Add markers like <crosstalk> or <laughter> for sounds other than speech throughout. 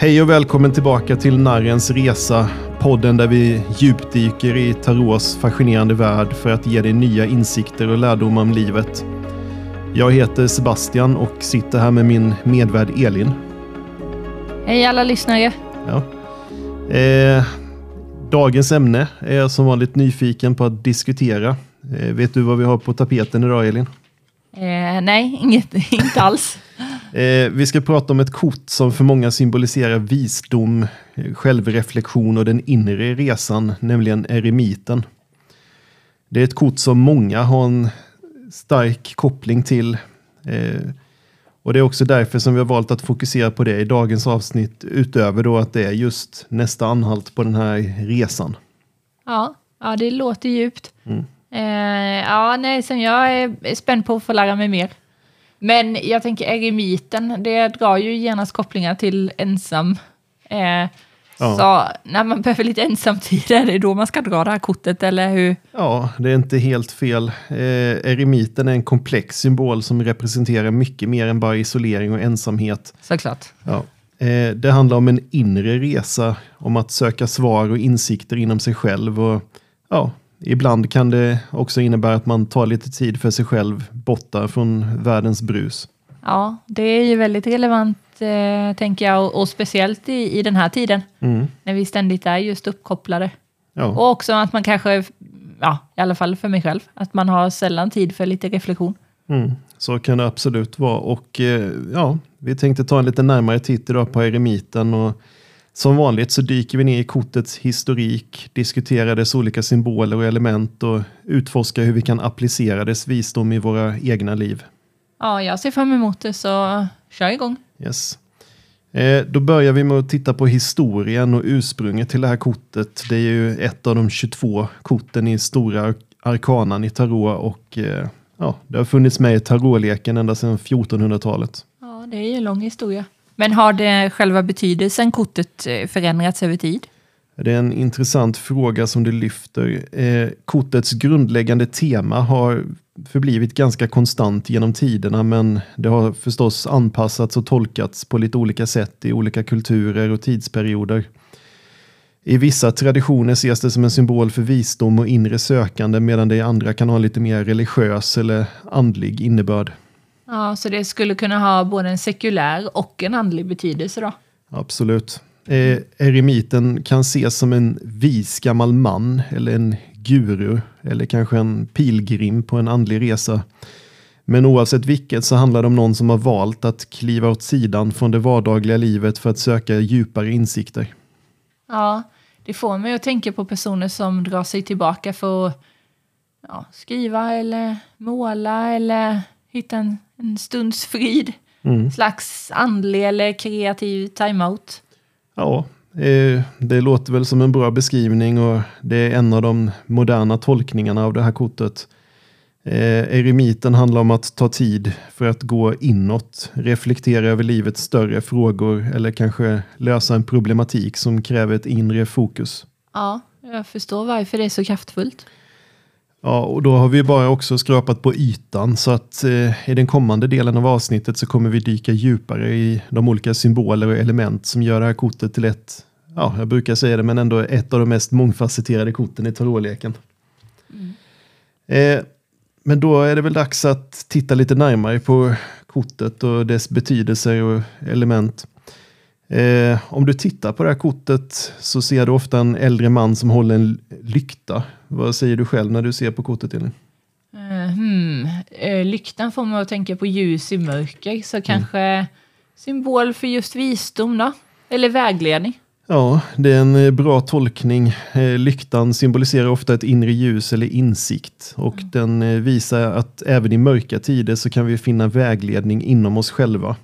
Hej och välkommen tillbaka till Narrens Resa, podden där vi djupdyker i Tarots fascinerande värld för att ge dig nya insikter och lärdomar om livet. Jag heter Sebastian och sitter här med min medvärd Elin. Hej alla lyssnare. Ja. Eh, dagens ämne är jag som vanligt nyfiken på att diskutera. Eh, vet du vad vi har på tapeten idag Elin? Eh, nej, inget, <laughs> inte alls. Eh, vi ska prata om ett kort som för många symboliserar visdom, självreflektion och den inre resan, nämligen eremiten. Det är ett kort som många har en stark koppling till. Eh, och det är också därför som vi har valt att fokusera på det i dagens avsnitt, utöver då att det är just nästa anhalt på den här resan. Ja, ja det låter djupt. Mm. Eh, ja, nej, sen jag är spänd på att få lära mig mer. Men jag tänker eremiten, det drar ju genast kopplingar till ensam. Eh, ja. Så när man behöver lite ensamtid, är det då man ska dra det här kortet, eller hur? Ja, det är inte helt fel. Eh, eremiten är en komplex symbol som representerar mycket mer än bara isolering och ensamhet. Såklart. Ja. Eh, det handlar om en inre resa, om att söka svar och insikter inom sig själv. Och, ja, Ibland kan det också innebära att man tar lite tid för sig själv borta från världens brus. Ja, det är ju väldigt relevant eh, tänker jag och, och speciellt i, i den här tiden mm. när vi ständigt är just uppkopplade. Ja. Och också att man kanske, ja, i alla fall för mig själv, att man har sällan tid för lite reflektion. Mm. Så kan det absolut vara och eh, ja, vi tänkte ta en lite närmare titt idag på eremiten och som vanligt så dyker vi ner i kortets historik, diskuterar dess olika symboler och element och utforskar hur vi kan applicera dess visdom i våra egna liv. Ja, jag ser fram emot det, så kör igång. Yes. Eh, då börjar vi med att titta på historien och ursprunget till det här kortet. Det är ju ett av de 22 korten i stora arkanan i tarot och eh, ja, det har funnits med i tarotleken ända sedan 1400-talet. Ja, det är ju en lång historia. Men har det själva betydelsen kortet eh, förändrats över tid? Det är en intressant fråga som du lyfter. Eh, kortets grundläggande tema har förblivit ganska konstant genom tiderna men det har förstås anpassats och tolkats på lite olika sätt i olika kulturer och tidsperioder. I vissa traditioner ses det som en symbol för visdom och inre sökande medan det i andra kan ha lite mer religiös eller andlig innebörd. Ja, så det skulle kunna ha både en sekulär och en andlig betydelse då? Absolut. Eh, eremiten kan ses som en vis gammal man eller en guru eller kanske en pilgrim på en andlig resa. Men oavsett vilket så handlar det om någon som har valt att kliva åt sidan från det vardagliga livet för att söka djupare insikter. Ja, det får mig att tänka på personer som drar sig tillbaka för att ja, skriva eller måla eller hitta en en stunds frid. Mm. Slags andlig eller kreativ timeout. Ja, eh, det låter väl som en bra beskrivning och det är en av de moderna tolkningarna av det här kortet. Eh, eremiten handlar om att ta tid för att gå inåt, reflektera över livets större frågor eller kanske lösa en problematik som kräver ett inre fokus. Ja, jag förstår varför det är så kraftfullt. Ja, och då har vi bara också skrapat på ytan så att eh, i den kommande delen av avsnittet så kommer vi dyka djupare i de olika symboler och element som gör det här kortet till ett, ja, jag brukar säga det, men ändå ett av de mest mångfacetterade korten i tarotleken. Mm. Eh, men då är det väl dags att titta lite närmare på kortet och dess betydelser och element. Eh, om du tittar på det här kortet så ser du ofta en äldre man som håller en lykta. Vad säger du själv när du ser på kortet, Elin? Uh, hmm. uh, lyktan får mig att tänka på ljus i mörker, så mm. kanske symbol för just visdom då? Eller vägledning? Ja, det är en eh, bra tolkning. Lyktan symboliserar ofta ett inre ljus eller insikt och mm. den visar att även i mörka tider så kan vi finna vägledning inom oss själva.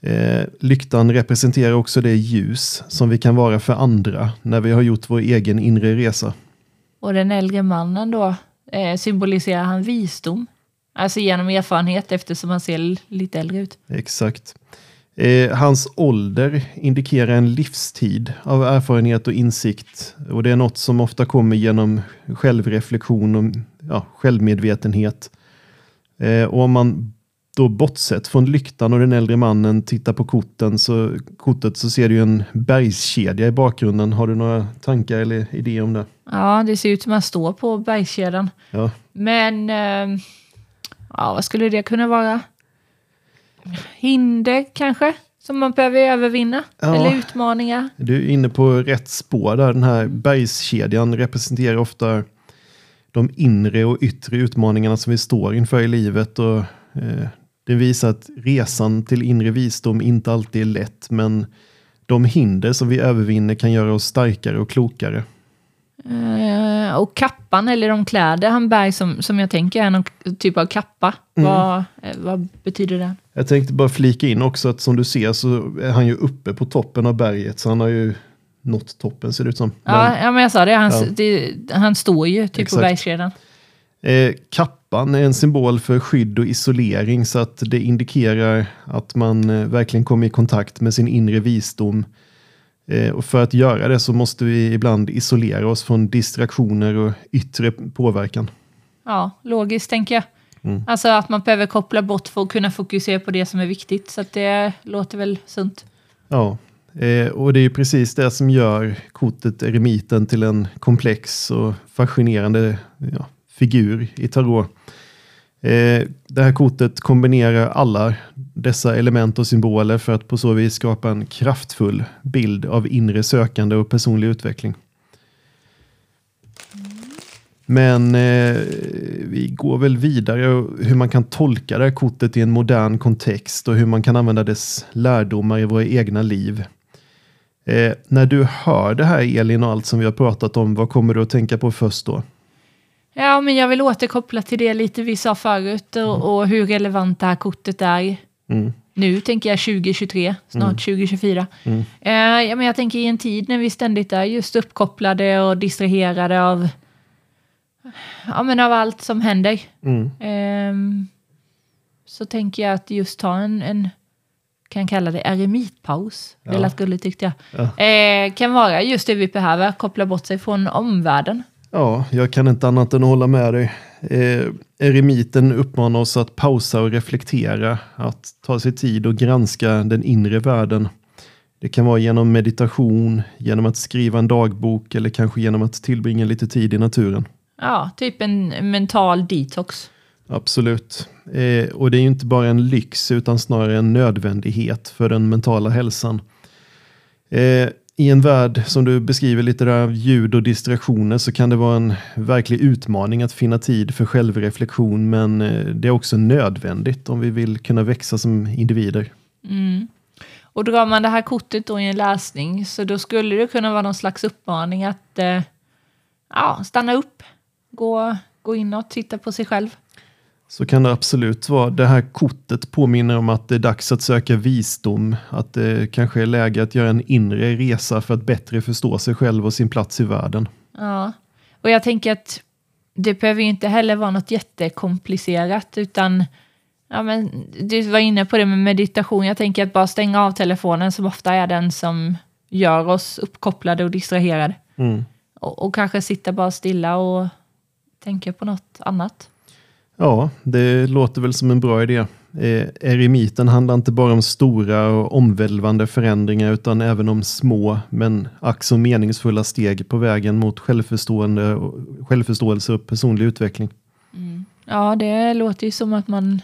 Eh, lyktan representerar också det ljus som vi kan vara för andra när vi har gjort vår egen inre resa. Och den äldre mannen då, eh, symboliserar han visdom? Alltså genom erfarenhet eftersom han ser lite äldre ut. Exakt. Eh, hans ålder indikerar en livstid av erfarenhet och insikt. Och det är något som ofta kommer genom självreflektion och ja, självmedvetenhet. Eh, och om man då bortsett från lyktan och den äldre mannen tittar på korten så, kortet så ser du en bergskedja i bakgrunden. Har du några tankar eller idéer om det? Ja, det ser ut som att man står på bergskedjan. Ja. Men eh, ja, vad skulle det kunna vara? Hinder kanske? Som man behöver övervinna? Ja. Eller utmaningar? Du är inne på rätt spår där. Den här bergskedjan representerar ofta de inre och yttre utmaningarna som vi står inför i livet. Och, eh, det visar att resan till inre visdom inte alltid är lätt, men de hinder som vi övervinner kan göra oss starkare och klokare. Eh, och kappan, eller de kläder han bär som, som jag tänker är någon typ av kappa. Mm. Vad, eh, vad betyder det? Jag tänkte bara flika in också att som du ser så är han ju uppe på toppen av berget, så han har ju nått toppen ser det ut som. Ja, ja men jag sa det, han, Ja. det, han står ju typ Exakt. på bergskedjan. Eh, kappan är en symbol för skydd och isolering så att det indikerar att man eh, verkligen kommer i kontakt med sin inre visdom. Eh, och för att göra det så måste vi ibland isolera oss från distraktioner och yttre påverkan. Ja, logiskt tänker jag. Mm. Alltså att man behöver koppla bort för att kunna fokusera på det som är viktigt. Så att det låter väl sunt. Ja, eh, och det är precis det som gör kortet Eremiten till en komplex och fascinerande ja, figur i tarot. Eh, det här kortet kombinerar alla dessa element och symboler för att på så vis skapa en kraftfull bild av inre sökande och personlig utveckling. Men eh, vi går väl vidare och hur man kan tolka det här kortet i en modern kontext och hur man kan använda dess lärdomar i våra egna liv. Eh, när du hör det här Elin och allt som vi har pratat om, vad kommer du att tänka på först då? Ja, men jag vill återkoppla till det lite vi sa förut och, och hur relevant det här kortet är. Mm. Nu tänker jag 2023, snart 2024. Mm. Eh, ja, men jag tänker i en tid när vi ständigt är just uppkopplade och distraherade av, ja, men av allt som händer. Mm. Ehm, så tänker jag att just ta en, en kan kalla det eremitpaus. Det Ja. lät gulligt tyckte jag. Ja. Eh, kan vara just det vi behöver, koppla bort sig från omvärlden. Ja, jag kan inte annat än att hålla med dig. Eh, eremiten uppmanar oss att pausa och reflektera, att ta sig tid och granska den inre världen. Det kan vara genom meditation, genom att skriva en dagbok eller kanske genom att tillbringa lite tid i naturen. Ja, typ en mental detox. Absolut. Eh, och det är ju inte bara en lyx utan snarare en nödvändighet för den mentala hälsan. Eh, i en värld som du beskriver lite där av ljud och distraktioner så kan det vara en verklig utmaning att finna tid för självreflektion men eh, det är också nödvändigt om vi vill kunna växa som individer. Mm. Och drar man det här kortet då i en läsning så då skulle det kunna vara någon slags uppmaning att eh, ja, stanna upp, gå, gå inåt, titta på sig själv. Så kan det absolut vara. Det här kortet påminner om att det är dags att söka visdom, att det kanske är läge att göra en inre resa för att bättre förstå sig själv och sin plats i världen. Ja, och jag tänker att det behöver ju inte heller vara något jättekomplicerat utan ja, men du var inne på det med meditation. Jag tänker att bara stänga av telefonen som ofta är den som gör oss uppkopplade och distraherade. Mm. Och, och kanske sitta bara stilla och tänka på något annat. Ja, det låter väl som en bra idé. Eh, eremiten handlar inte bara om stora och omvälvande förändringar utan även om små men ack meningsfulla steg på vägen mot självförstående och, självförståelse och personlig utveckling. Ja, det låter ju som att man,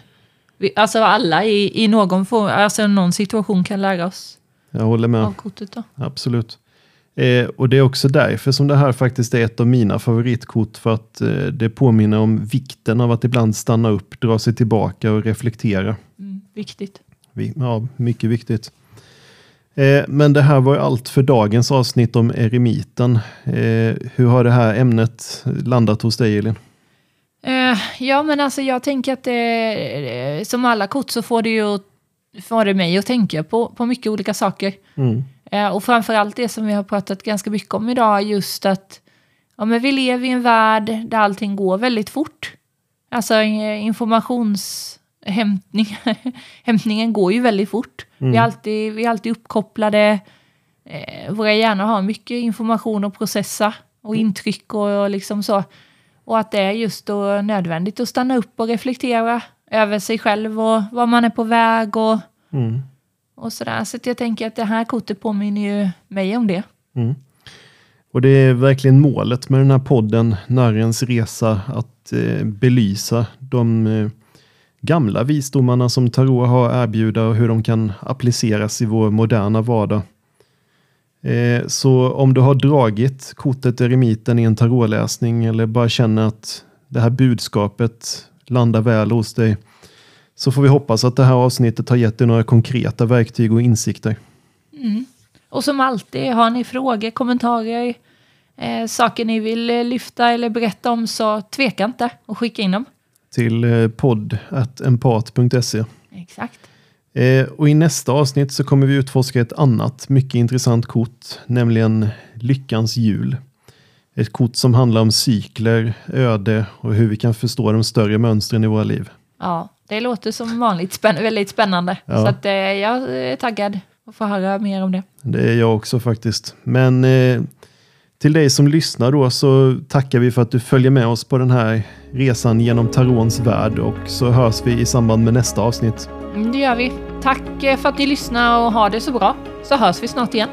alltså alla i, i någon form, alltså någon situation kan lära oss Jag håller med. av kortet då. Absolut. Eh, och det är också därför som det här faktiskt är ett av mina favoritkort för att eh, det påminner om vikten av att ibland stanna upp, dra sig tillbaka och reflektera. Mm, viktigt. Vi- Ja, mycket viktigt. Eh, men det här var ju allt för dagens avsnitt om eremiten. Eh, hur har det här ämnet landat hos dig Elin? Eh, ja, men alltså jag tänker att det, eh, som alla kort så får det ju får det mig att tänka på, på mycket olika saker. Mm. Eh, och framförallt det som vi har pratat ganska mycket om idag, just att ja, men vi lever i en värld där allting går väldigt fort. Alltså eh, informationshämtning, <laughs> hämtningen går ju väldigt fort. Vi, är alltid, vi är alltid uppkopplade. Eh, våra hjärnor har mycket information att processa och intryck och, och liksom så. Och att det är just då nödvändigt att stanna upp och reflektera över sig själv och var man är på väg och, Mm och sådär. Så jag tänker att det här kortet påminner ju mig om det. Mm. Och det är verkligen målet med den här podden, Narrens resa, att eh, belysa de eh, gamla visdomarna som tarot har att erbjuda och hur de kan appliceras i vår moderna vardag. Eh, så om du har dragit kortet Eremiten i en tarotläsning eller bara känner att det här budskapet landar väl hos dig så får vi hoppas att det här avsnittet har gett dig några konkreta verktyg och insikter. Och som alltid, har ni frågor, kommentarer, eh, saker ni vill eh, lyfta eller berätta om så tveka inte och skicka in dem. till eh, podd.empat.se. Exakt. Eh, och i nästa avsnitt så kommer vi utforska ett annat mycket intressant kort, nämligen Lyckans hjul. Ett kort som handlar om cykler, öde och hur vi kan förstå de större mönstren i våra liv. Ja, det låter som vanligt spänn väldigt spännande. Ja. Så att, eh, jag är taggad att få höra mer om det. Det är jag också faktiskt. Men eh, till dig som lyssnar då så tackar vi för att du följer med oss på den här resan genom Tarons värld och så hörs vi i samband med nästa avsnitt. Mm, Det gör vi. Tack eh, för att ni lyssnar och ha det så bra. Så hörs vi snart igen.